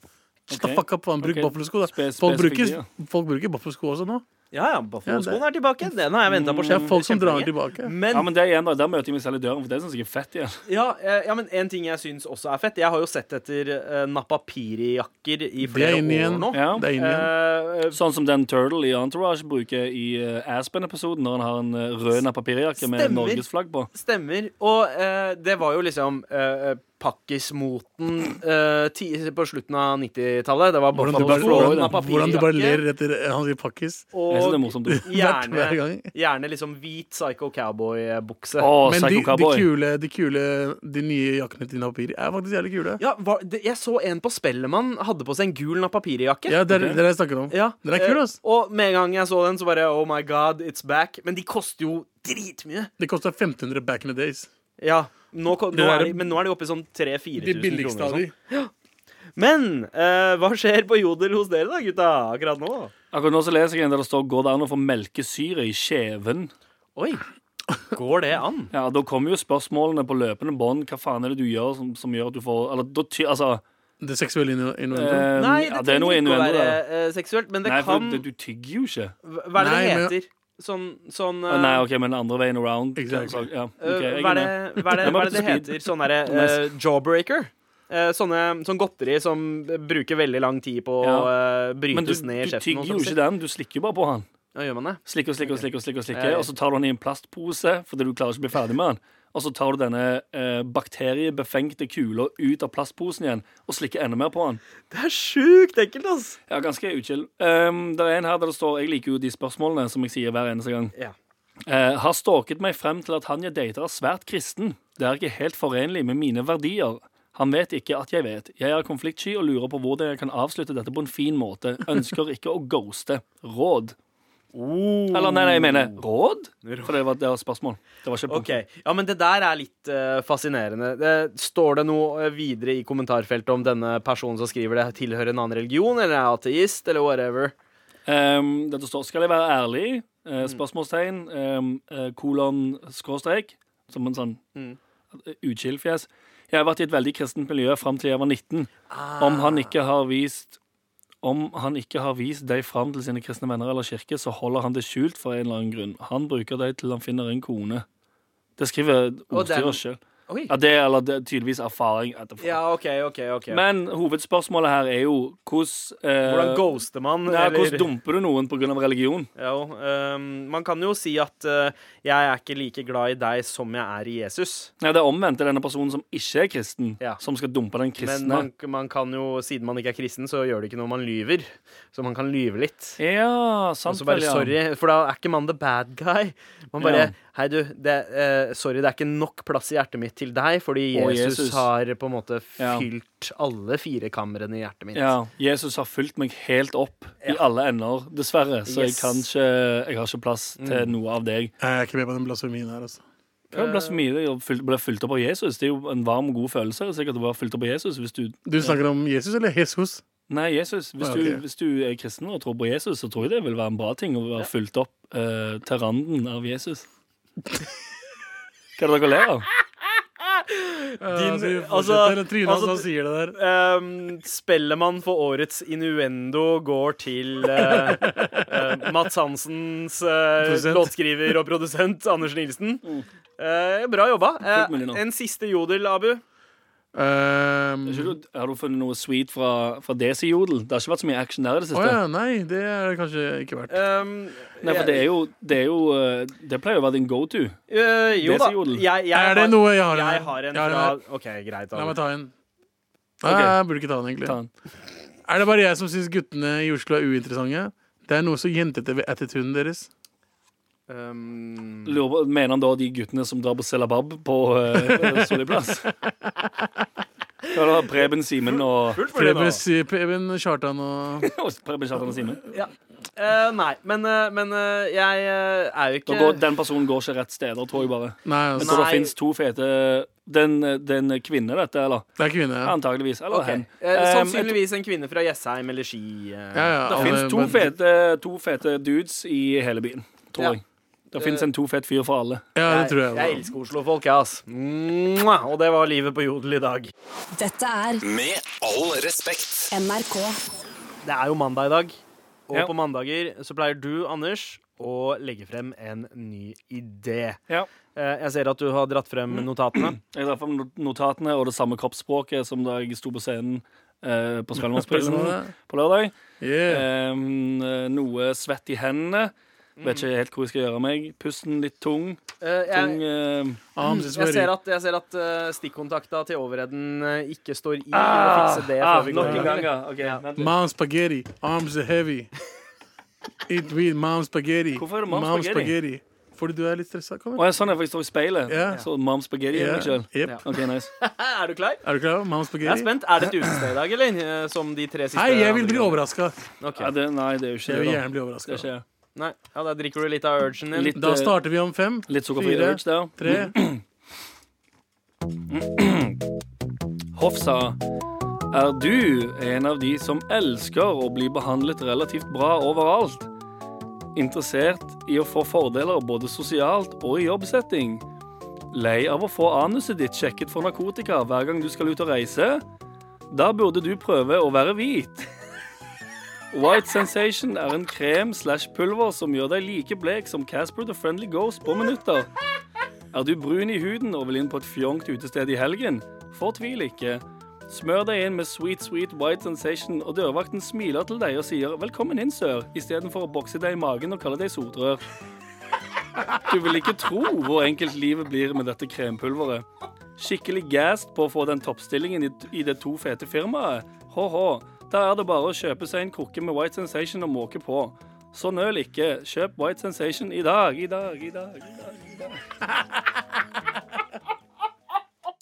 the fuck up, faen. Bruk okay. baffelsko, Folk bruker, ja. folk bruker baffelsko også nå. Ja, ja, Buffalo-skoen er tilbake. Den har jeg venta på Det er folk som drar tilbake. Men Ja, men det er igjen da, Der møter jeg meg selv i døren, for det syns jeg er fett igjen. Ja, eh, ja, men en ting jeg syns også er fett Jeg har jo sett etter uh, napapiri-jakker i er flere år nå. Ja. Det er inn igjen. Uh, Sånn som den Turtle i Entourage bruker i uh, Aspen-episoden, når han har en uh, rød napapirjakke med Norges flagg på. stemmer. Og uh, det var jo liksom uh, pakkismoten uh, på slutten av 90-tallet. Det var Hvordan du bare, hvordan, hvordan du bare ler etter eh, han sier pakkis. Og gjerne, gjerne liksom hvit Psycho Cowboy-bukse. Oh, Men de, Psycho de, Cowboy. kule, de kule De nye jakkene til Napapiri er faktisk jævlig kule. Ja, var, det, jeg så en på Spellemann hadde på seg en gul napapiri-jakke. Ja, det er det jeg snakker om. Ja, Den er kul, ass. eh, Og med en gang jeg så den, så bare Oh my god, it's back. Men de koster jo dritmye. Det kosta 1500 back in the days. Ja, nå, nå er de, men nå er de oppe i sånn 3000-4000 De kroner. billigste og av sånn. de. Men eh, hva skjer på Jodel hos dere da, gutta? Akkurat nå? Akkurat nå så leser jeg en der det står 'Går det an å få melkesyre i kjeven'? Oi. Går det an? Ja, Da kommer jo spørsmålene på løpende bånd. Hva faen er det du gjør som, som gjør at du får Eller da ty, Altså Det seksuelle innu- innuendo. eh, Nei, det ja, det er noe innuendo være eh, seksuelt, men det Nei, for det, du tygger jo ikke. Hva er det Nei, det men- heter? Sånn, sånn Å, eh, Nei, OK, men andre veien around. Exactly. Ja, ok, eh, hva, er det, hva, er det, hva er det det heter? Sånn derre [LAUGHS] uh, jawbreaker? Uh, sånne, sånn godteri som bruker veldig lang tid på å Ja. eh, Men du, brytes ned i du kjeften. tygger og jo sånn. ikke den, du slikker jo bare på han. Ja, gjør man det? Slikker og slikker og slikker, og slikker, og slikker og så tar du den i en plastpose fordi du klarer ikke å bli ferdig med den. Og så tar du denne eh, bakteriebefengte kula ut av plastposen igjen og slikker enda mer på den. Det er sjukt ekkelt, ass! Ja, ganske uchill. Um, det er en her der det står Jeg liker jo de spørsmålene som jeg sier hver eneste gang. Ja. Uh, har stalket meg frem til at han jeg dater er svært kristen. Det er ikke helt forenlig med mine verdier. Han vet ikke at jeg vet. Jeg er konfliktsky og lurer på hvordan jeg kan avslutte dette på en fin måte. Ønsker ikke å ghoste. Råd. Eller nei, nei, jeg mener råd? For det var, det var spørsmål. Det var ikke Ok, ja, men det der er litt uh, fascinerende. Det, står det noe eh, videre i kommentarfeltet om denne personen som skriver det, tilhører en annen religion, eller er ateist, eller whatever? Um, dette står 'Skal jeg være ærlig?' Eh, spørsmålstegn. Um, uh, kolon skråstrek. Som en sånn Mm. uh, utskillfjes. Jeg har vært i et veldig kristent miljø fram til jeg var 19. Om han ikke har vist om han ikke har vist deg fram til sine kristne venner eller kirke, så holder han det skjult for en eller annen grunn. Han bruker deg til han finner en kone. Det skriver den- sjøl. Oi. Ja, det, eller det er tydeligvis erfaring. etterfor. Ja, OK, OK. ok Men hovedspørsmålet her er jo hvordan eh, Hvordan ghoster man? ja, eller- Hvordan dumper du noen pga. religion? Jo, um, man kan jo si at uh, jeg er ikke like glad i deg som jeg er i Jesus. Ja, Det er omvendt. Det er denne personen som ikke er kristen, Ja. som skal dumpe den Men kristne. man, man kan jo, siden man ikke er kristen, så gjør det ikke noe man lyver. Så man kan lyve litt. Ja, Og sant så bare vel, ja. sorry, for da er ikke man the bad guy. Man bare Ja. Hei, du, det, eh, sorry, det er ikke nok plass i hjertet mitt til deg, fordi Jesus, Jesus. har på en måte Ja. alle fire kamrene i hjertet mitt. Ja, Jesus har fulgt meg helt opp i alle ender, dessverre. Så jeg kan ikke Jeg har ikke plass til Mm. noe av deg. Jeg er ikke med på den blasfemien her, altså. Hva er blasfemi? Det fylt- ble fylt opp av Jesus. Det er jo en varm og god følelse. Sikkert å være fylt opp av Jesus hvis du Du snakker om Jesus eller Jesus? Nei, Jesus. Hvis, Ah, du, hvis du er kristen og tror på Jesus, så tror jeg det vil være en bra ting å være fylt opp uh, til randen av Jesus. Hva er det dere ler av? Din, altså, vi altså- fortsetter. Altså- sier det der. Um, Spellemann for årets innuendo går til uh, uh, Mats Hansens uh, låtskriver og produsent Anders Nilsen. Eh, bra jobba. Eh, en siste jodel, Abu. Um, du- Har du funnet noe sweet fra, fra Desi-jodel? Det har ikke vært så mye action der i det siste. siste. ja, nei, det er det kanskje ikke vært. Um, Nei, for det er jo Det, er jo, eh, det pleier å være din go to. Uh, jo da. Jeg, jeg Er det har, noe jeg har jeg har en Jeg har fra. OK, greit. La meg ta en. Nei, Nei, jeg burde ikke ta den, egentlig. Ta den. Er det bare jeg som syns guttene i Oslo er uinteressante? Det er noe så jentete ved attituden deres. Um, Lurer Mener han da de guttene som drar på Selabab på uh, Solli plass? [LAUGHS] Ja, da, Preben Simen og. Preben, Preben Kjartan og [LAUGHS] Preben Kjartan og Simen. Eh, nei, men, eh, men uh, jeg uh, er jo ikke går, den personen går ikke rett steder, tror jeg bare. Nei, Men altså, så det fins to fete Den, den kvinne, dette, eller? det er kvinne. Ja, Antakeligvis. Eller okay. hen. Eh, Um, sannsynligvis en kvinne fra Jessheim eller Ski. eh. ja, ja Det fins to, men- to fete dudes i hele byen, tror Ja. jeg. Det fins en to fett fyr for alle. Ja, det tror jeg. Jeg elsker Oslo-folk, jeg, ass. Mwah! Og det var livet på Jodel i dag. Dette er Med all respekt. NRK. Det er jo mandag i dag, og Ja. på mandager så pleier du, Anders, å legge frem en ny idé. Ja. Eh, Jeg ser at du har dratt frem notatene. Jeg har dratt frem notatene og det samme kroppsspråket som da jeg sto på scenen eh, på [LAUGHS] Spellemannsprisen på lørdag. Yeah. Um, eh, noe svett i hendene. Vet ikke helt hvor jeg skal gjøre av meg. Pusten litt tung. Eh, tung Jeg, Arms is jeg ser at, jeg ser at uh, stikkontakta til overheden ikke står i. Ah, fikse det ah, nok en gang. okay, ja. Mom spaghetti. Arms are heavy. Eat with mom spaghetti. Hvorfor er det mom spaghetti? Fordi du er litt stressa. Å, ja, sånn er det, jeg står i speilet. Yeah. Så mom spaghetti Ja. yeah. meg selv. Yep. Okay, nice. [LAUGHS] Er du klar? Er du klar? Mom Jeg er spent. Er det et utested i dag, eller? Som de tre siste Hei, jeg vil bli overraska. Okay. Ja, nei, det er jo ikke Jeg vil gjerne bli. Det overraska. Nei, ja, Da drikker du litt av urgen din. Litt, Da starter vi om fem, litt sukkerfri fire, urge der. tre [CLEARS THROAT] Hoff sa Er du en av de som elsker å bli behandlet relativt bra overalt? Interessert i å få fordeler både sosialt og i jobbsetting? Lei av å få anuset ditt sjekket for narkotika hver gang du skal ut og reise? Da burde du prøve å være hvit. [LAUGHS] White Sensation er en krem slash pulver som gjør deg like blek som Casper the Friendly Ghost på minutter. Er du brun i huden og vil inn på et fjongt utested i helgen? Fortvil ikke. Smør deg inn med Sweet Sweet White Sensation, og dørvakten smiler til deg og sier 'velkommen inn, sør', istedenfor å bokse deg i magen og kalle deg sotrør. Du vil ikke tro hvor enkelt livet blir med dette krempulveret. Skikkelig gassed på å få den toppstillingen i, det to fete firmaet. Hå-hå. Da er det bare å kjøpe seg en krukke med White Sensation og måke på. Så nøl ikke. Kjøp White Sensation i dag, i dag, i dag. I dag, i dag. [LAUGHS]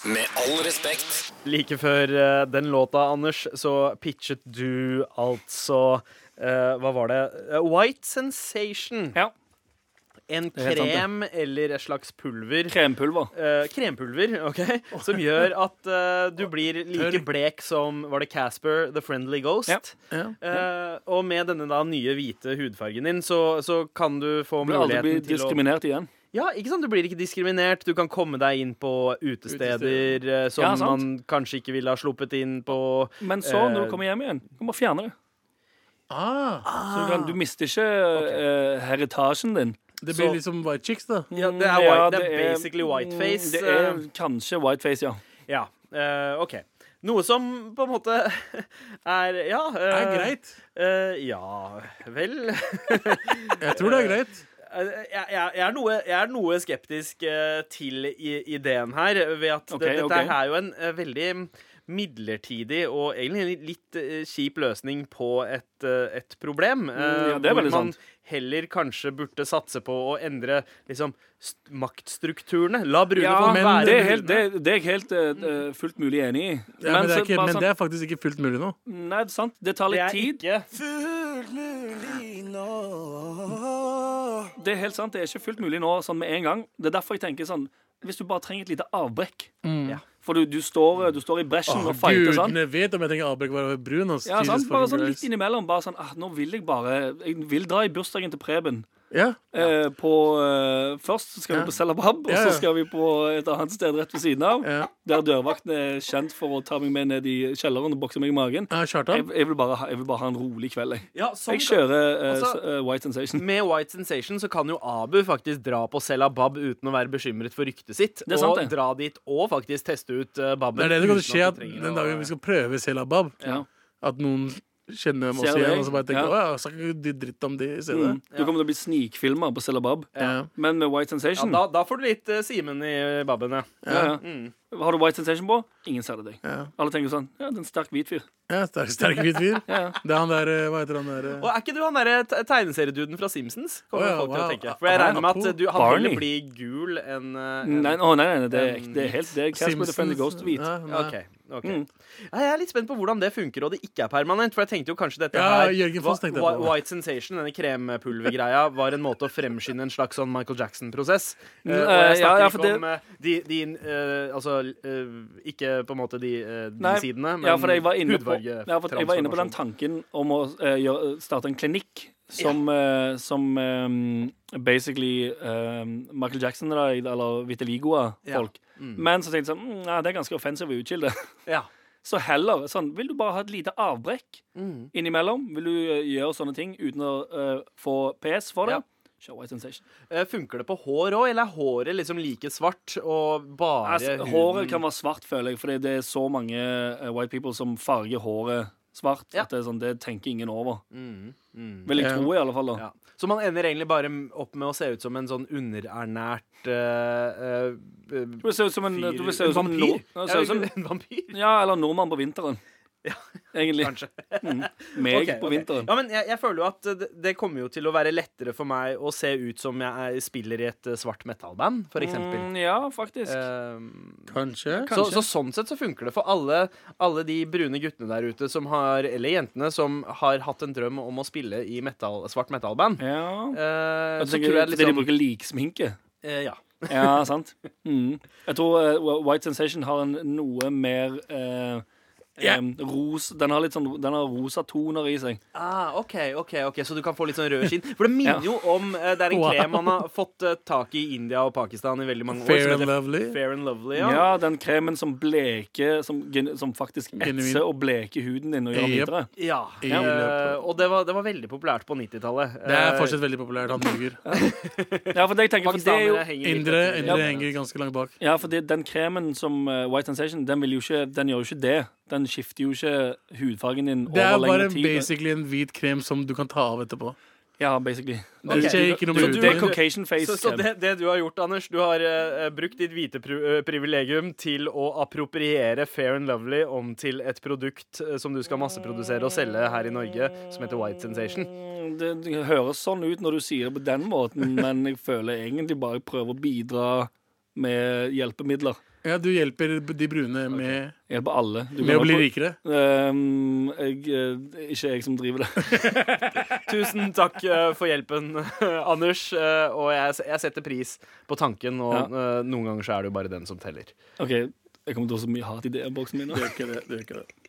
Med all respekt. Like før uh, den låta, Anders, så pitchet du altså uh, Hva var det? Uh, White Sensation. Ja. En krem sant, eller et slags pulver. Krempulver. Eh, krempulver, [LAUGHS] OK? Som gjør at eh, du blir like blek som Var det Casper the Friendly Ghost? Ja. Ja. Eh, og med denne da nye hvite hudfargen din, så, så kan du få aldri muligheten til å diskriminert igjen. Ja, ikke sant? Du blir ikke diskriminert. Du kan komme deg inn på utesteder utesteder. som Ja, man kanskje ikke ville ha sluppet inn på. Men så, når Eh, du kommer hjem igjen, du kan bare fjerne det. Ah, Så du, kan, du mister ikke eh, heritasjen din. Det blir Så- liksom white chicks, da. Ja, det er, Mm, white, ja, det er det er- basically whiteface. Det er eh, kanskje whiteface, ja. ja, eh, OK. Noe som på en måte [LAUGHS] er Ja. eh, Er greit. eh, ja vel. [LAUGHS] Jeg tror det er greit. Eh, Jeg, jeg, jeg, er noe, jeg er noe skeptisk eh, til i, ideen her, ved at Ok, det, dette ok. er jo en eh, veldig midlertidig og egentlig en litt eh, kjip løsning på et, eh, et problem. eh, Mm, ja, det er hvor veldig man sant. heller kanskje burde satse på å endre liksom, maktstrukturene. La brune Ja, få men være det er, helt, det, det er jeg helt eh, eh, fullt mulig enig i. Ja, men, det er ikke, men sånn- det er faktisk ikke fullt mulig nå. Nei, det er sant. Det tar Det litt er tid. ikke Det er helt sant, det er ikke fullt mulig nå sånn med en gang. Det er derfor jeg tenker sånn hvis du bare trenger et lite avbrekk. Mm. Ja. For du, du, står, du står i bresjen oh, og fighter sånn. Gudene vet om jeg trenger Abek var brun. ass. Ja, sant? Bare sånn litt innimellom. Bare sånn ah, Nå vil jeg bare Jeg vil dra i bursdagen til Preben. Ja, Eh, på, eh, først skal Ja. vi på Selabab, og Ja, så skal vi på et annet sted rett ved siden av. ja. Der dørvakten er kjent for å ta meg med ned i kjelleren og bokse meg i magen. ja Jeg, jeg, vil bare ha, jeg vil bare ha en rolig kveld. Jeg, Ja, jeg kjører eh, Altså- s- eh, White Sensation. Med White Sensation så kan jo Abu faktisk dra på Selabab uten å være bekymret for ryktet sitt. Det er sant, og det. dra dit og faktisk teste ut uh, Babben. Det er det som kan uten skje at at trenger den å- dagen vi skal prøve Selabab, Ja. at noen kjenner dem også igjen, og så bare Ja. tenker Å ja, snakker ikke de dritt om de i stedet? Mm. Du kommer til å bli snikfilma på Celebab, Ja. Men med White ja, Sensation da, da får du litt uh, Simen i Babben, ja. ja, ja. Mm. Har du White Sensation på, ingen ser det deg. Ja. Alle tenker sånn Ja, det er en sterk hvit fyr. ja sterk, sterk hvit fyr. Ja, ja. Det er han der eh, Hva heter han der? Og eh? er ikke du han derre tegneserieduden fra Simpsons? Kommer oh, ja, folk til å tenke For jeg regner med at du, han Barney. ville bli gul enn uh, en- Nei, å, nei, nei, det er, en det er helt Det er Casper the Friendly Ghost hvit. Ja, Okay. OK. ok Mm. Jeg er litt spent på hvordan det funker, og det ikke er permanent. For jeg tenkte jo kanskje dette her Jørgen Foss tenkte jeg. White Sensation, denne krempulvergreia, var en måte å fremskynde en slags sånn Michael Jackson-prosess. Eh, Mm, og jeg eh, ja, snakker ja, ikke om eh, de, de uh, Altså eh, ikke på en måte de, eh, de Nei, sidene, men Ja, for jeg var inne på, ja, jeg var inne på den tanken om å uh, starte en klinikk som, eh, som um, basically um, Michael Jackson da, eller Vitiligoa-folk. Mm. Men så tenkte jeg sånn mm, ja, Det er ganske offensive utkilde. [LAUGHS] Ja. Så heller sånn Vil du bare ha et lite avbrekk Mm. innimellom? Vil du uh, gjøre sånne ting uten å uh, få PS for det? Show White Sensation. Eh, Funker det på hår òg, eller er håret liksom like svart og bare Altså, huden håret kan være svart, føler jeg, fordi det er så mange eh, white people som farger håret svart. Ja. At det, er sånn, det tenker ingen over. mm, mm. Vil jeg tro, i alle fall. da Ja. Så man ender egentlig bare opp med å se ut som en sånn underernært uh, uh, Du vil se ut som en, fyr- du vil se ut en, vampyr. No, ja, se ut som, Ja, [LAUGHS] en vampyr, ja, eller nordmann på vinteren. Ja. [LAUGHS] Egentlig. kanskje. Mm. Meg okay, på ok. vinteren. Ja, men jeg, jeg føler jo at det, det kommer jo til å være lettere for meg å se ut som jeg er, spiller i et eh, svart metallband, for eksempel. Mm, ja, faktisk. Ehm, Kanskje? så, så sånn sett så funker det for alle, alle de brune guttene der ute som har, eller jentene som har hatt en drøm om å spille i metal, svart metallband. ja. Eh, Jeg så tenker, tror jeg liksom, de bruker liksminke. eh, Ja. Ja, sant. Mm. Jeg tror uh, White Sensation har en noe mer eh, Ja. em, ros, Den har litt sånn Den har rosa toner i seg. Ah, OK, ok, ok, så du kan få litt sånn rød skinn. For det minner Ja. jo om eh, Det er en Wow. krem man har fått eh, tak i i India og Pakistan i veldig mange år. Fair and lovely. Fair and Lovely. Ja. Ja. den kremen som bleker Som, som faktisk etser og bleker huden din og gjør den Yep. videre. Ja, Ja. Uh, og det var, det var veldig populært på 90-tallet. Det er Eh, fortsatt veldig populært. Han ljuger. [LAUGHS] Ja, for det, jeg tenker, for det er jo Indre, indre Ja. henger ganske langt bak. Ja, for det, den kremen som eh, White Sensation, den, vil jo ikke, den gjør jo ikke det. Den skifter jo ikke hudfargen din Det er over bare lengre tid. basically en hvit krem som du kan ta av etterpå. Ja, basically. Det Ok. skjer ikke noe Så du- det er huden. Caucasian face Så, så det, det du har gjort, Anders, du har eh, brukt ditt hvite pri eh, privilegium til å appropriere Fair and Lovely om til et produkt eh, som du skal masseprodusere og selge her i Norge, som heter White Sensation. Mm, Det, det høres sånn ut når du sier det på den måten, [LAUGHS] men jeg føler egentlig bare jeg prøver å bidra med hjelpemidler. Ja, du hjelper de brune med, Hjelper alle. Du med å bli rikere. Ehm, jeg, eh, ikke jeg som driver det. [LAUGHS] Tusen takk eh, for hjelpen, [LAUGHS] Anders. eh, og jeg, jeg setter pris på tanken, og eh, noen ganger så er det jo bare den som teller. OK, jeg kommer til å ha så mye hat i DM-boksen min. nå. Det gjør ikke det. det, gjør ikke det.